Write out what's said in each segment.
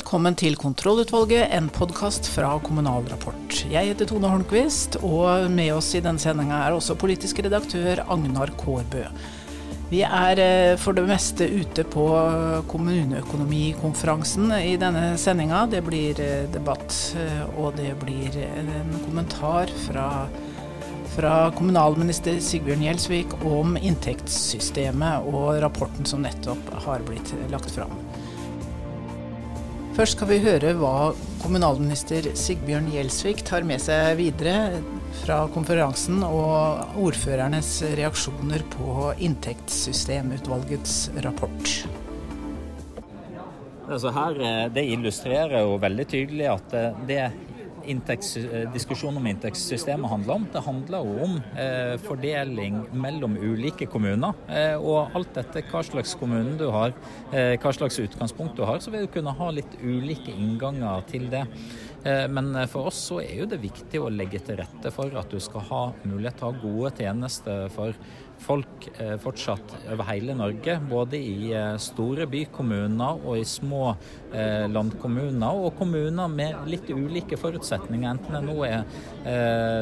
Velkommen til Kontrollutvalget, en podkast fra Kommunal Rapport. Jeg heter Tone Holmquist, og med oss i denne sendinga er også politisk redaktør Agnar Kårbø. Vi er eh, for det meste ute på kommuneøkonomikonferansen i denne sendinga. Det blir eh, debatt, eh, og det blir en kommentar fra, fra kommunalminister Sigbjørn Gjelsvik om inntektssystemet og rapporten som nettopp har blitt lagt fram. Først skal vi høre hva kommunalminister Sigbjørn Gjelsvik tar med seg videre fra konferansen og ordførernes reaksjoner på inntektssystemutvalgets rapport. Altså her, eh, det illustrerer jo veldig tydelig at eh, det Eh, diskusjonen om inntektssystemet handler om. Det handler jo om eh, fordeling mellom ulike kommuner. Eh, og alt etter hva slags kommune du har, eh, hva slags utgangspunkt du har, så vil du kunne ha litt ulike innganger til det. Eh, men for oss så er jo det viktig å legge til rette for at du skal ha mulighet til å ha gode tjenester for folk eh, fortsatt over hele Norge. Både i eh, store bykommuner og i små eh, landkommuner, og kommuner med litt ulike forutsetninger. Enten det nå er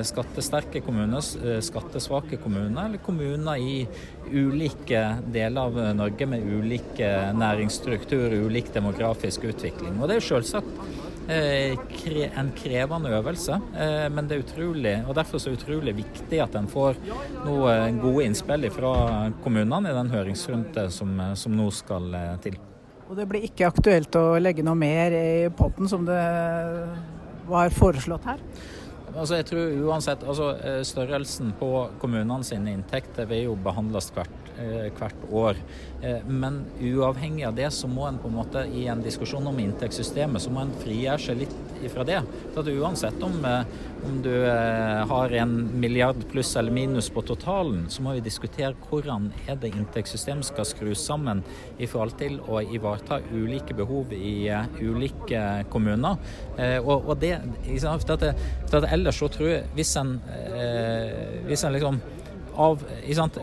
skattesterke kommuner, skattesvake kommuner, eller kommuner i ulike deler av Norge med ulik næringsstruktur, ulik demografisk utvikling. Og det er selvsagt en krevende øvelse, eh, men det er utrolig, og derfor er det utrolig viktig at en får noe gode innspill fra kommunene i den høringsrunden som, som nå skal eh, til. Og det blir ikke aktuelt å legge noe mer i potten som det var foreslått her? Altså jeg tror uansett, altså Størrelsen på kommunene sine inntekter vil jo behandles hvert Eh, hvert år. Eh, men uavhengig av det, så må en på en måte i en diskusjon om inntektssystemet, så må en frigjøre seg litt ifra det. Så at uansett om, eh, om du har en milliard pluss eller minus på totalen, så må vi diskutere hvordan er det inntektssystemet skal skrus sammen i forhold til å ivareta ulike behov i ulike kommuner. Og, og det, for at, for at ellers så tror jeg, hvis en, hvis en liksom av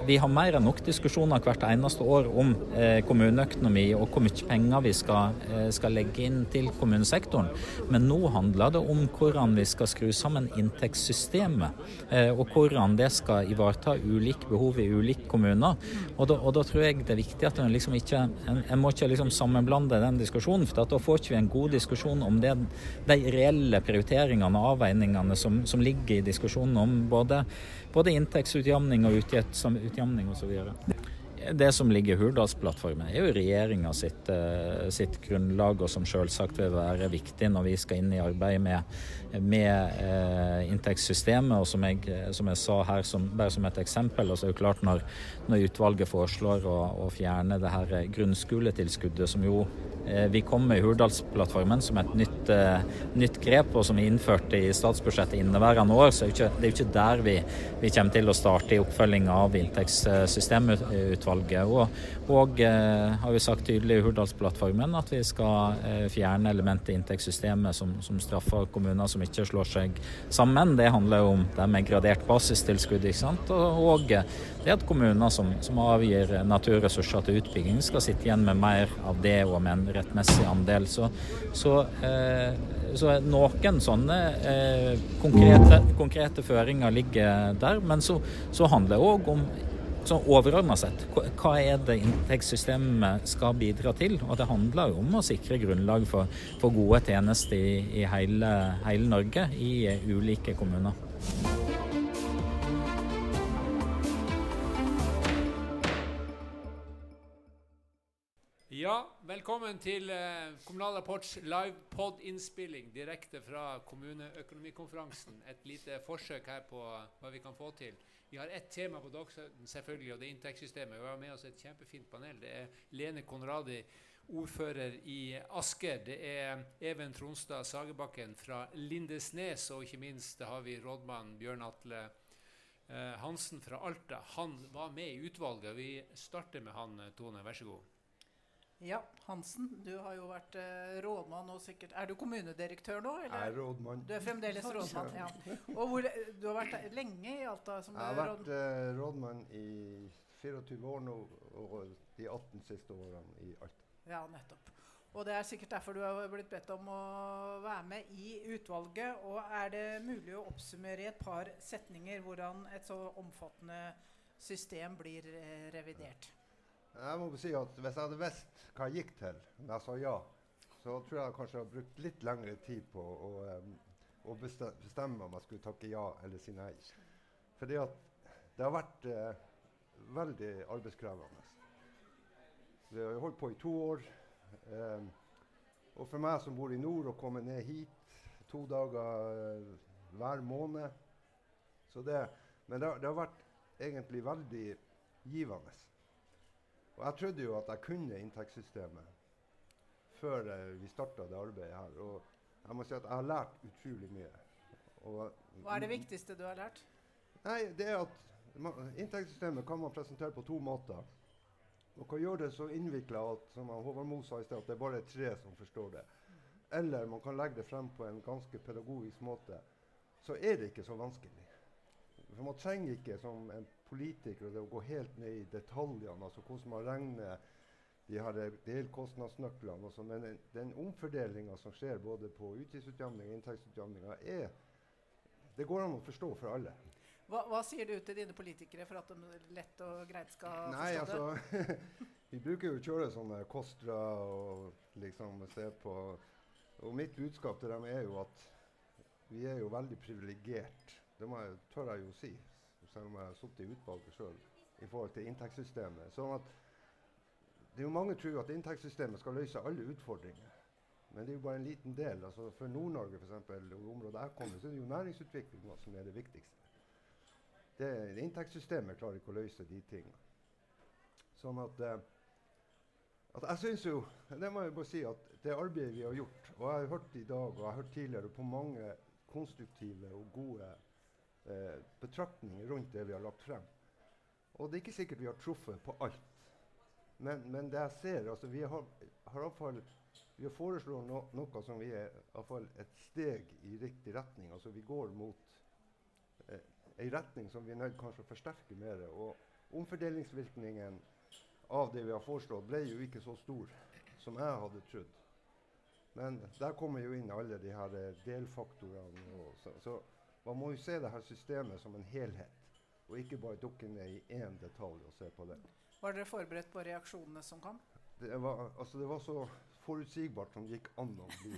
Vi har mer enn nok diskusjoner hvert eneste år om eh, kommuneøkonomi og hvor mye penger vi skal, eh, skal, legge inn til kommunesektoren. Men nå handler det om hvordan vi skal skru sammen inntektssystemet, eh, og hvordan det skal ivareta ulike behov i ulike kommuner. Og da, og da tror jeg det er viktig at en liksom ikke en, en må ikke liksom sammenblande den diskusjonen, for da får ikke vi en god diskusjon om det, de reelle prioriteringene og avveiningene som, som ligger i diskusjonen om både både inntektsutjamning og utjevning osv. Det som ligger i Hurdalsplattformen er jo regjeringa sitt, eh, sitt, grunnlag, og som selvsagt vil være viktig når vi skal inn i arbeidet med, med eh, inntektssystemet. Og som jeg, som jeg, sa her, som, bare som et eksempel, og så er det klart når, når utvalget foreslår å, å, fjerne det her grunnskoletilskuddet, som jo eh, vi kom med Hurdalsplattformen som et nytt, eh, nytt, grep, og som vi innførte i statsbudsjettet inneværende år, så det, er jo ikke der vi, vi kommer til å starte i oppfølginga av inntektssystemutvalget. Og, og eh, har vi sagt tydelig i Hurdalsplattformen at vi skal eh, fjerne elementet i inntektssystemet som, som, straffer kommuner som ikke slår seg sammen. Det handler om det med gradert basistilskudd. ikke sant? Og, og det at kommuner som, som, avgir naturressurser til utbygging, skal sitte igjen med mer av det og med en rettmessig andel. Så, så, eh, så noen sånne eh, konkrete, konkrete, føringer ligger der. Men så, så handler det òg om så overordna sett, hva er det inntektssystemet skal bidra til? Og det handler jo om å sikre grunnlag for, for gode tjenester i, i hele, hele, Norge, i ulike kommuner. Velkommen til eh, Kommunal Rapports livepod-innspilling direkte fra kommuneøkonomikonferansen. Et lite forsøk her på hva vi kan få til. Vi har ett tema på dagsordenen, selvfølgelig, og det er inntektssystemet. Vi har med oss et kjempefint panel. Det er Lene Konradi, ordfører i Asker. Det er Even Tronstad Sagebakken fra Lindesnes, og ikke minst har vi rådmann Bjørn Atle eh, Hansen fra Alta. Han var med i utvalget. Vi starter med han, Tone. Vær så god. Ja, Hansen, du har jo vært eh, rådmann og sikkert Er du kommunedirektør nå? Eller? Er rådmann. Du er fremdeles rådmann, ja. Og hvor, du har vært lenge i Alta? jeg har vært eh, rådmann i 24 år nå, og de 18 siste årene i Alta. Ja, nettopp. Og det er sikkert derfor du har blitt bedt om å være med i utvalget. Og er det mulig å oppsummere i et par setninger hvordan et så omfattende system blir eh, revidert? Jeg må si at Hvis jeg hadde visst hva jeg gikk til når jeg sa ja, så tror jeg kanskje jeg har brukt litt lengre tid på å, å bestemme om jeg skulle takke ja eller si nei. Fordi det har vært eh, veldig arbeidskrevende. Vi har holdt på i to år. Eh, og for meg som bor i nord, å komme ned hit to dager eh, hver måned det, Men det, det, har vært egentlig veldig givende. Og jeg trodde jo at jeg kunne inntektssystemet før uh, vi starta det arbeidet her. Og jeg må si at jeg har lært utrolig mye. Og, Hva er det viktigste du har lært? Nei, det er at man, Inntektssystemet kan man presentere på to måter. Man kan gjøre det så innvikla at som Håvard Moe sa i sted, at det er bare tre som forstår det. Eller man kan legge det frem på en ganske pedagogisk måte. Så er det ikke så vanskelig. For Man trenger ikke som en politiker å gå helt ned i detaljene, altså hvordan man regner de her delkostnadsnøklene. Også, men den, den omfordelinga som skjer både på utgiftsutjevning og inntektsutjamninga, det går an å forstå for alle. Hva, hva, sier du til dine politikere for at de lett og greit skal Nei, forstå altså, vi bruker jo å kjøre sånne KOSTRA og liksom se på Og mitt budskap til dem er jo at vi er jo veldig privilegert. Det må jeg, tør jeg jo si, selv om jeg har sittet i utvalget sjøl, i forhold til inntektssystemet. Sånn at det er jo Mange tror at inntektssystemet skal løse alle utfordringer. Men det er jo bare en liten del. Altså for Nord-Norge, f.eks., og området jeg kommer, så er det jo næringsutviklinga som er det viktigste. Det, inntektssystemet klarer ikke å løse de tingene. Sånn at, eh, at Jeg syns jo Det må jeg bare si at det arbeidet vi har gjort, og jeg har hørt i dag og jeg har hørt tidligere på mange konstruktive og gode eh, betraktninger rundt det vi har lagt frem. Og det er ikke sikkert vi har truffet på alt. Men, men det jeg ser altså Vi har, har fall, vi har foreslått no, noe som vi er fall, et steg i riktig retning. Altså Vi går mot eh, en retning som vi er nødt kanskje å forsterke mer. Og omfordelingsvirkningen av det vi har foreslått, ble jo ikke så stor som jeg hadde trodd. Men der kommer jo inn alle de her delfaktorene. delfaktorene. Så, så, man må jo se det her systemet som en helhet, og ikke bare dukke ned i én detalj og se på det. Var dere forberedt på reaksjonene som kom? Det var, altså det var så forutsigbart som det gikk an å bli.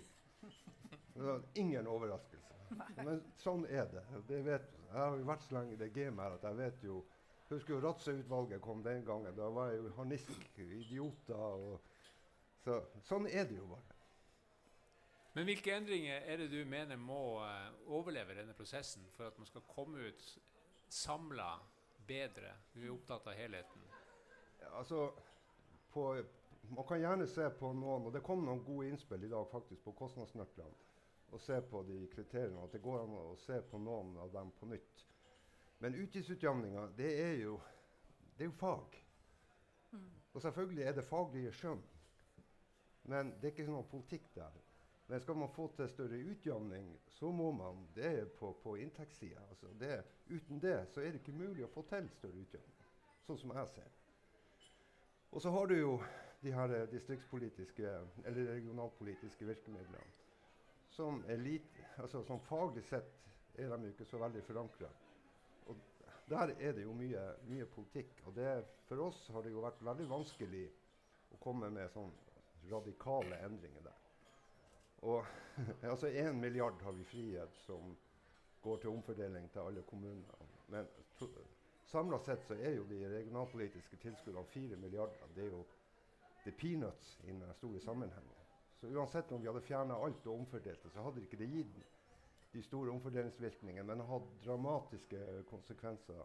Det var ingen overraskelse. Men sånn er det. det vet, jeg har jo vært så lenge i det gamet her at jeg vet jo Husker jo Ratse-utvalget kom den gangen. Da var jeg jo harnisk. Idioter. Og, så, sånn er det jo bare. Men hvilke endringer er det du mener må uh, overleve denne prosessen for at man skal komme ut samla bedre? Du er opptatt av helheten. Ja, altså, på, man kan gjerne se på noen, og det kom noen gode innspill i dag faktisk på kostnadsnøklene og se på de kriteriene. At det går an å se på noen av dem på nytt. Men utgiftsutjevninga, det det er jo fag. Mm. Og selvfølgelig er det faglige skjønn. Men det er ikke noen politikk der. Men skal man få til større utjevning, så må man Det på, på inntektssida. Altså uten det så er det ikke mulig å få til større utjevning, Sånn som jeg ser Og så har du jo de her distriktspolitiske eller regionalpolitiske virkemidlene som, lite, altså, som faglig sett er de jo ikke så veldig forankra. Og der er det jo mye, mye politikk. Og det, for oss har det jo vært veldig vanskelig å komme med sånn radikale endringer der. Og altså én milliard har vi frihet som går til omfordeling til alle kommuner. Men samla sett så er jo de regionalpolitiske tilskuddene fire milliarder. Det er jo det peanuts i den store sammenhengen. Så uansett om vi hadde fjerna alt og omfordelt det, så hadde ikke det gitt de store omfordelingsvirkningene, men hatt dramatiske konsekvenser,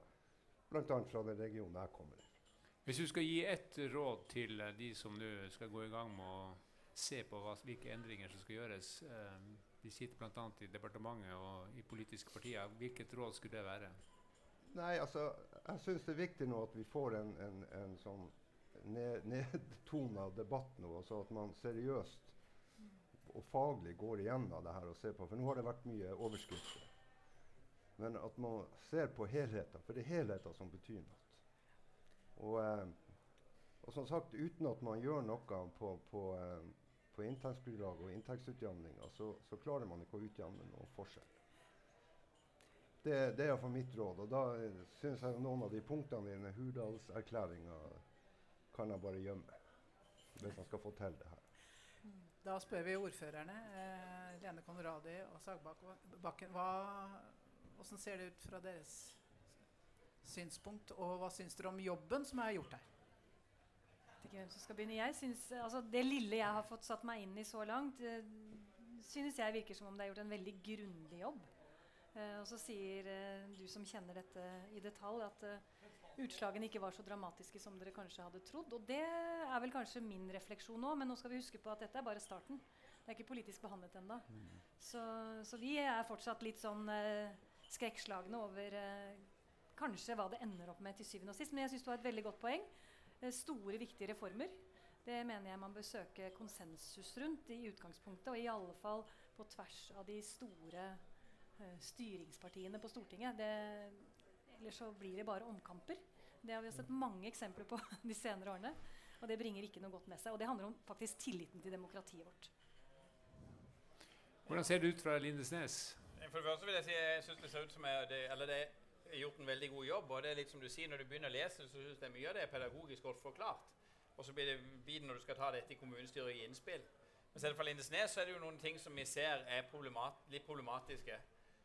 bl.a. fra den regionen jeg kommer i. Hvis du skal gi ett råd til de som nå skal gå i gang med å se på hva, hvilke endringer som skal gjøres, Vi de sitter bl.a. i departementet og i politiske partier, hvilket råd skulle det være? Nei, altså, Jeg syns det er viktig nå at vi får en, en, en sånn nedtona debatt nå, altså at man seriøst og faglig går igjennom det her og ser på. For nå har det vært mye overskrifter. Men at man ser på helheten, for det er helheten som betyr noe. Og, eh, og, som sagt, uten at man gjør noe på, på, eh, på inntektsgrunnlag og inntektsutjevninger, så, så, klarer man ikke å utjevne noen forskjell. Det, det er iallfall mitt råd. Og da syns jeg noen av de punktene i denne Hurdalserklæringa kan jeg bare gjemme. Hvis man skal få til det her. Da spør vi ordførerne, eh, Lene Konradi og Sagbakken, hvordan ser det ut fra deres synspunkt, og hva syns dere om jobben som er gjort her? Ikke hvem som skal begynne. Jeg synes, altså, det lille jeg har fått satt meg inn i så langt, eh, synes jeg virker som om det er gjort en veldig grundig jobb. Uh, og så sier uh, du som kjenner dette i detalj, at uh, utslagene ikke var så dramatiske som dere kanskje hadde trodd. Og det er vel kanskje min refleksjon nå, men nå skal vi huske på at dette er bare starten. Det er ikke politisk behandlet ennå. Mm. Så, så, vi er fortsatt litt sånn eh, skrekkslagne over eh, kanskje hva det ender opp med til syvende og sist. Men jeg syns du har et veldig godt poeng. Eh, store, viktige reformer. Det mener jeg man bør søke konsensus rundt i utgangspunktet, og i alle fall på tvers av de store uh, styringspartiene på Stortinget. Det, ellers så blir det bare omkamper. Det har vi sett mange eksempler på de senere årene. Og det bringer ikke noe godt med seg. Og det handler om faktisk tilliten til demokratiet vårt. Hvordan ser det ut fra Lindesnes? For det første vil jeg si jeg synes det ser ut som jeg, det, eller det er gjort en veldig god jobb. Og det er litt som du sier, når du begynner å lese, så synes jeg mye av det er pedagogisk godt forklart. Og så blir det biten når du skal ta dette i kommunestyret i innspill. Men selv for Lindesnes så er det jo noen ting som vi ser er problemat litt problematiske.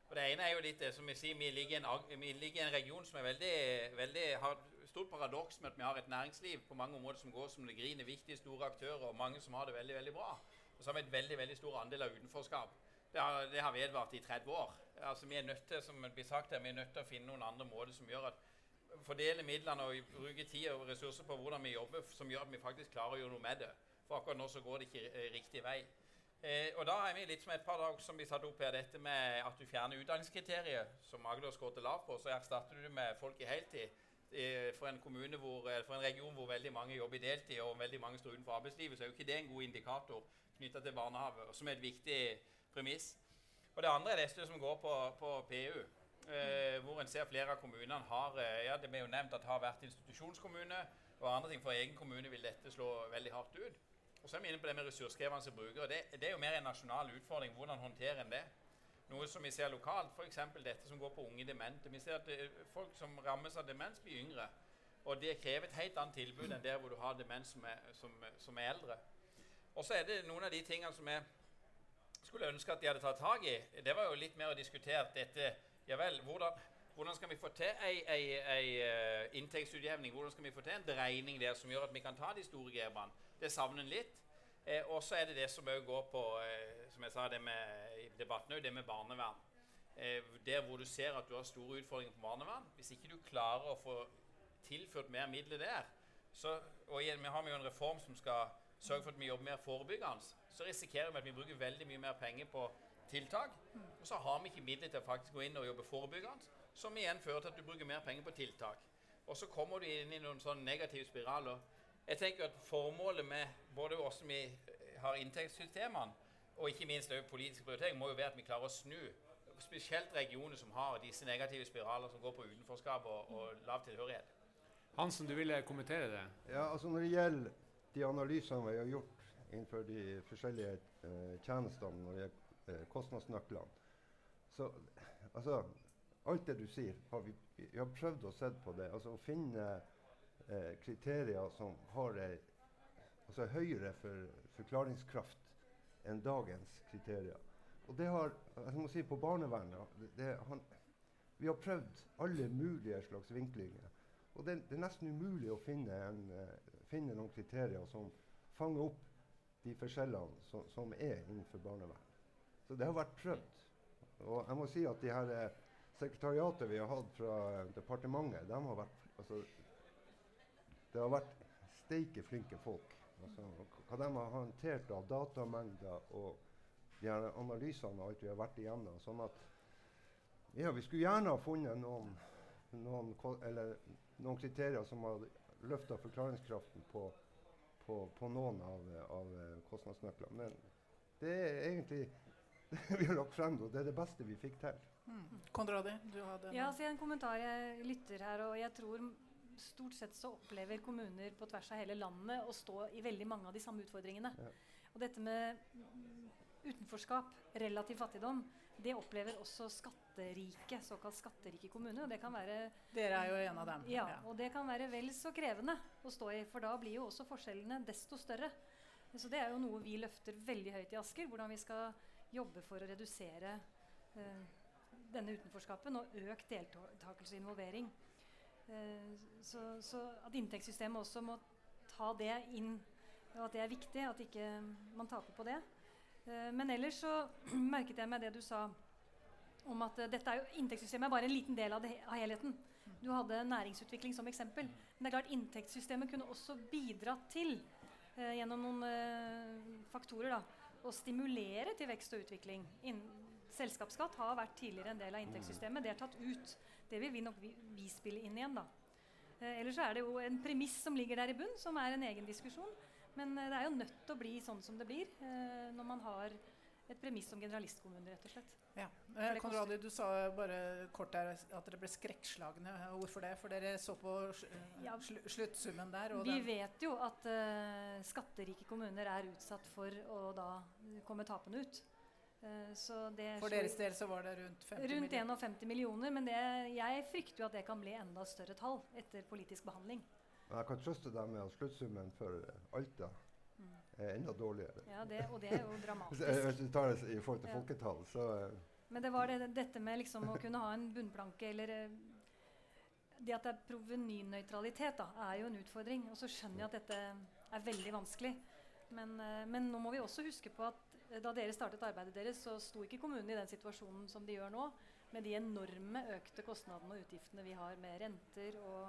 Og Det ene er jo litt det som vi sier, vi ligger i en, ligger i en region som er veldig, veldig, har stort paradoks med at vi har et næringsliv på mange områder som går som det griner, viktige, store aktører, og mange som har det veldig veldig bra. Og så har vi et veldig veldig stor andel av utenforskap. Det har, det har vedvart i 30 år. Altså Vi er nødt til som det blir sagt her, vi er nødt til å finne noen andre måter som gjør at fordele midlene og bruke tid og ressurser på hvordan vi jobber, som gjør at vi faktisk klarer å gjøre noe med det. For akkurat nå så går det ikke riktig vei. Eh, og da er vi litt som et par dager som vi satte opp her, dette med at du fjerner utdanningskriteriet, som Agder skåret lav på, så erstatter du det med folk i heltid. Eh, for en, hvor, eh, for en region hvor veldig mange jobber i deltid og veldig mange står utenfor arbeidslivet, så er jo ikke det en god indikator knytta til barnehage, som er et viktig premiss. Og det andre er det som går på, på PU. Eh, hvor en ser flere av kommunene har eh, ja, det ble jo nevnt at har vært institusjonskommune. Og andre ting For egen kommune vil dette slå veldig hardt ut. Og så er vi inne på det med ressurskrevende brukere. Det, det, er jo mer en nasjonal utfordring. Hvordan håndterer en det? Noe som vi ser lokalt, f.eks. dette som går på unge demente. Vi ser at det, folk som rammes av demens, blir yngre. Og det krever et helt annet tilbud enn der hvor du har demens som er, som, som er eldre. Og så er det noen av de tingene som jeg skulle ønske at de hadde tatt tak i. Det var jo litt mer å diskutere dette Ja vel, hvordan, hvordan skal vi få til ei, ei, ei uh, inntektsutjevning? Hvordan skal vi få til en dreining der som gjør at vi kan ta de store grepene? Det savner en litt. Eh, og så er det det som òg går på eh, som jeg sa det med, debatten, det med barnevern. Eh, der hvor du ser at du har store utfordringer på barnevern. Hvis ikke du klarer å få tilført mer midler der, så, og igjen, vi har jo en reform som skal sørge for at vi jobber mer forebyggende, så risikerer vi at vi bruker veldig mye mer penger på tiltak. Og så har vi ikke midler til å faktisk gå inn og jobbe forebyggende, som igjen fører til at du bruker mer penger på tiltak. Og så kommer du inn i noen sånn negative spiraler. Jeg tenker at Formålet med både hvordan vi har inntektssystemene, og ikke minst politisk prioritering, må jo være at vi klarer å snu spesielt regioner som har disse negative spiraler som går på utenforskap og, og lav tilhørighet. Hansen, du ville kommentere det? Ja, altså Når det gjelder de analysene vi har gjort innenfor de forskjellige eh, tjenestene når det gjelder eh, kostnadsnøklene. Så altså, alt det du sier, har vi, vi har prøvd å se på det. Altså å finne eh, kriterier som har ei altså høyere for, forklaringskraft enn dagens kriterier. Og det har jeg må si på barnevernet det, det, han, Vi har prøvd alle mulige slags vinklinger. Og det, det er nesten umulig å finne, en, uh, finne, noen kriterier som fanger opp de forskjellene som, som er innenfor barnevern. Så det har vært prøvd. Og jeg må si at de her eh, sekretariatet vi har hatt fra eh, departementet, de har vært altså, Det har vært steike flinke folk. Altså, hva de har håndtert av datamengder og de her analysene og alt vi har vært igjennom. Sånn at ja, vi skulle gjerne ha funnet noen, noen, noen kriterier som har løfta forklaringskraften på, på, på noen av, av kostnadsnøklene. Men det er egentlig vi har lagt frem, og det er det beste vi fikk til. Mm. Konradi, du hadde Ja, så en kommentar jeg lytter her, og jeg tror stort sett så opplever kommuner på tvers av hele landet å stå i veldig mange av de samme utfordringene. Ja. Og dette med utenforskap, relativ fattigdom, det opplever også skatterike, såkalt skatterike kommuner. Og det kan være Dere er jo en av dem. ja, og det kan være vel så krevende å stå i, for da blir jo også forskjellene desto større. Så det er jo noe vi løfter veldig høyt i Asker, hvordan vi skal jobbe for å redusere eh, denne utenforskapen og økt deltakelse og involvering. Eh, så, så, at inntektssystemet også må ta det inn, og at det er viktig, at ikke man taper på det. Eh, men ellers så merket jeg meg det du sa om at uh, dette er jo, inntektssystemet er bare en liten del av, det, av, helheten. Du hadde næringsutvikling som eksempel. Men det er klart inntektssystemet kunne også bidratt til, eh, gjennom noen eh, faktorer, da, å stimulere til vekst og utvikling. In selskapsskatt har vært tidligere en del av inntektssystemet. Det er tatt ut. Det vil vi nok vi, vi spille inn igjen, da. ellers er det jo en premiss som ligger der i bunn, som er en egen diskusjon. Men det er jo nødt til å bli sånn som det blir når man har et premiss om generalistkommune, rett og slett. Ja. Eh, Konradi, du sa bare kort der at dere ble skrekkslagne. Hvorfor det? For dere så på sl sluttsummen der? Vi vet jo at uh, skatterike kommuner er utsatt for å da komme tapende ut. Uh, for deres del så var det rundt 50 millioner. Rundt 51 millioner. Men det, jeg frykter jo at det kan bli enda større tall etter politisk behandling. Men jeg kan trøste deg med at sluttsummen for Alta er enda dårligere. Ja, det, og det er jo dramatisk. Hvis du tar det i forhold til ja. folketall, så uh, Men det var det, dette med liksom å kunne ha en bunnplanke eller uh, Det at det er provenynøytralitet, er jo en utfordring. Og så skjønner jeg at dette er veldig vanskelig. Men, men, nå må vi også huske på at da dere startet arbeidet deres, så sto ikke kommunene i den situasjonen som de gjør nå, med de enorme økte kostnadene og utgiftene vi har med renter og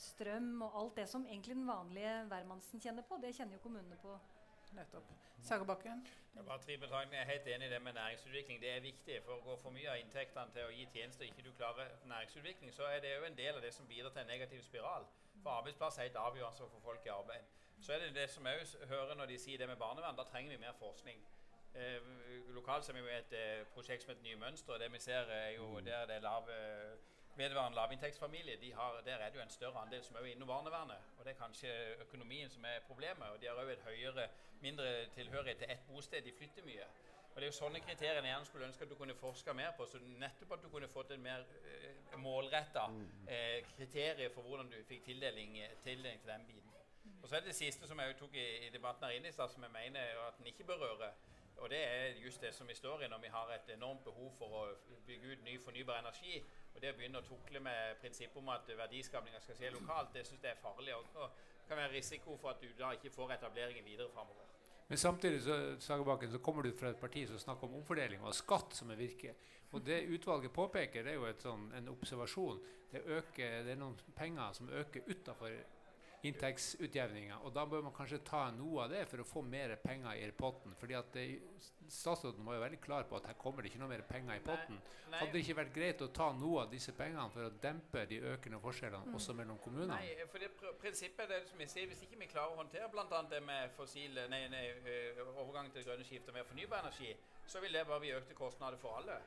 strøm og alt det som egentlig den vanlige hvermannsen kjenner på, det kjenner jo kommunene på. Nettopp. Sagerbakken? Det er tre betraktninger. Jeg er helt enig i det med næringsutvikling. Det er viktig. For å gå for mye av inntektene til å gi tjenester ikke du klarer næringsutvikling, så er det jo en del av det som bidrar til en negativ spiral. For arbeidsplass er helt avgjørende for å få folk i arbeid. Så er det det som jeg hører når de sier det med barnevern. Da trenger vi mer forskning. Eh, lokalt så er vi med et eh, prosjekt som heter Nye mønstre. Det vi ser er jo der det er lave eh, vedvarende lavinntektsfamilie, de har, der er det jo en større andel som er innom barnevernet. Og det er kanskje økonomien som er problemet. Og de har òg et høyere, mindre tilhørighet til ett bosted. De flytter mye. Og Det er jo sånne kriterier jeg gjerne skulle ønske at du kunne forska mer på. så Nettopp at du kunne fått en mer eh, målretta eh, kriterier for hvordan du fikk tildeling, tildeling til den biten. Og Så er det det siste som jeg tok i, i debatten her inne i stad, som jeg mener at en ikke bør røre. Og det er just det som vi står i når vi har et enormt behov for å bygge ut ny fornybar energi. Og det å begynne å tukle med prinsippet om at verdiskapinga skal skje lokalt, det syns jeg er farlig. Og det kan være risiko for at du da ikke får etableringen videre framover. Men samtidig så, Sagerbakken, så kommer du fra et parti som snakker om omfordeling og skatt som er virke. Og det utvalget påpeker, det er jo sånn, en observasjon. Det, øker, det er noen penger som øker utafor inntektsutjevninga. Og da bør man kanskje ta noe av det for å få mer penger i potten. fordi at det, Statsråden var jo veldig klar på at her kommer det ikke noe mer penger i potten. Nei, nei. Hadde det ikke vært greit å ta noe av disse pengene for å dempe de økende forskjellene mm. også mellom kommunene? Nei, for det pr prinsippet er det som jeg sier, Hvis ikke vi klarer å håndtere bl.a. det med fossil, nei, nei, overgang til grønne skiftet med fornybar energi, så vil det bare bli økte kostnader for alle.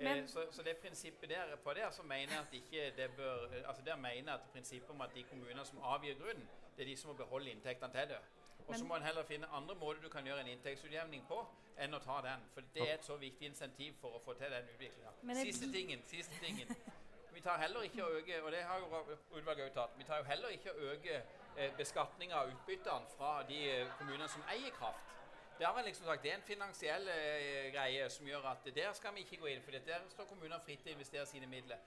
Eh, så, så, det prinsippet der på der så mener jeg at ikke det bør altså der mener jeg at prinsippet om at de kommunene som avgir grunn, det er de som må beholde inntektene til det. Og så må en heller finne andre måter du kan gjøre en inntektsutjevning på, enn å ta den. For det er et så viktig insentiv for å få til den utviklinga. Siste tingen. siste tingen. Vi tar heller ikke å øke og det har jo utvalget tatt, vi tar jo heller ikke å øke eh, beskatninga av utbyttene fra de eh, kommunene som eier kraft. Det var liksom sagt, det er en finansiell eh, greie som gjør at der skal vi ikke gå inn. For der står kommunene fritt til å investere sine midler.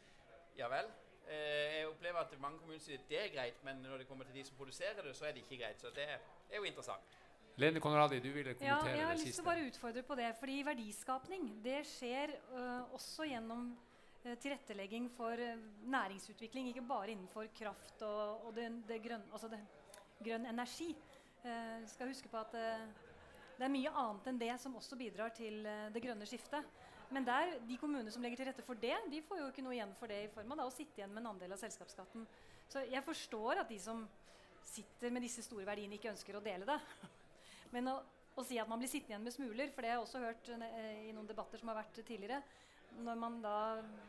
Ja vel. Eh, jeg opplever at mange kommuner sier det er greit, men når det kommer til de som produserer det, så er det ikke greit. Så det er, er jo interessant. Lene Konradi, du ville kommentere det siste. Ja, jeg har lyst til å bare utfordre på det. fordi verdiskapning det skjer uh, også gjennom uh, tilrettelegging for uh, næringsutvikling. Ikke bare innenfor kraft og, og det, det grønn, altså det, grønn energi. Uh, skal huske på at det er mye annet enn det som også bidrar til uh, det grønne skiftet. Men der, de kommunene som legger til rette for det, de får jo ikke noe igjen for det i form av da, å sitte igjen med en andel av selskapsskatten. Så jeg forstår at de som sitter med disse store verdiene, ikke ønsker å dele det. Men å, å si at man blir sittende igjen med smuler, for det har jeg også hørt uh, i noen debatter som har vært tidligere, når man da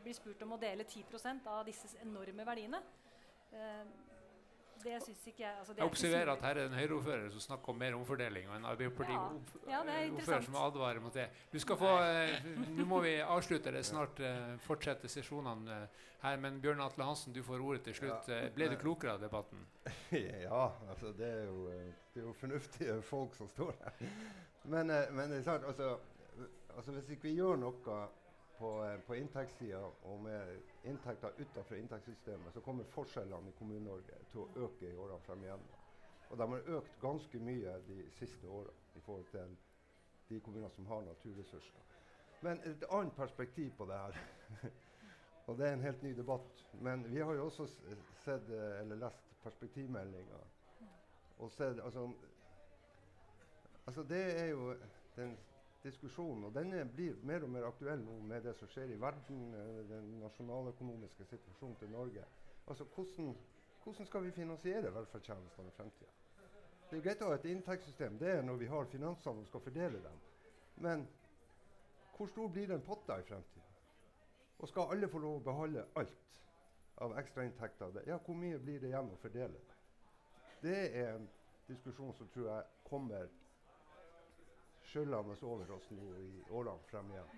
blir spurt om å dele 10% av disse enorme verdiene, uh, det syns ikke jeg altså, Jeg observerer at her er det en Høyre-ordfører som snakker om mer omfordeling, og en Arbeiderparti-ordfører Ja. Ja, det er interessant. som advarer mot det. Du skal få, eh, Nå må vi avslutte det snart, eh, fortsette sesjonene eh, her. Men Bjørn Atle Hansen, du får ordet til slutt. Ja. Eh, Ble du klokere av debatten? ja, altså det er, jo, eh, det er jo fornuftige folk som står her. Men, eh, men det er sant, altså, altså hvis ikke vi gjør noe på, eh, på inntektssida og med inntekter utenfor inntektssystemet, så kommer forskjellene i Kommune-Norge til å øke i årene frem igjen. Og de har økt ganske mye de siste årene i forhold til de kommunene som har naturressurser. Men et annet perspektiv på det her Og det er en helt ny debatt. Men vi har jo også sett, eh, eller lest perspektivmeldinga. Og sett altså, altså det er jo den diskusjonen, og den er- blir mer og mer aktuell nå med det som skjer i verden, eh, den nasjonaløkonomiske situasjonen til Norge. Altså hvordan, hvordan skal vi finansiere velferdstjenestene i fremtida? Det er greit å ha et inntektssystem, det er når vi har finansene og skal fordele dem. Men hvor stor blir den potta i fremtida? Og skal alle få lov å beholde alt av ekstrainntekter? Ja, hvor mye blir det igjen å fordele? Det er en diskusjon som tror jeg kommer skyllende over oss nå i årene frem igjen.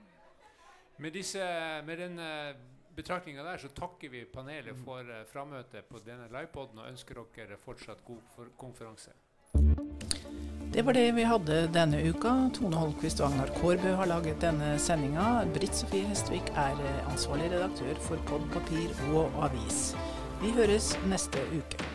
Med, disse, med den uh, betraktninga der så takker vi panelet for uh, frammøtet på denne livepoden og ønsker dere fortsatt god for konferanse. Det var det vi hadde denne uka. Tone Holmquist og Agnar Kårbø har laget denne sendinga. Britt Sofie Hestvik er eh, ansvarlig redaktør for Pod Papir og Avis. Vi høres neste uke.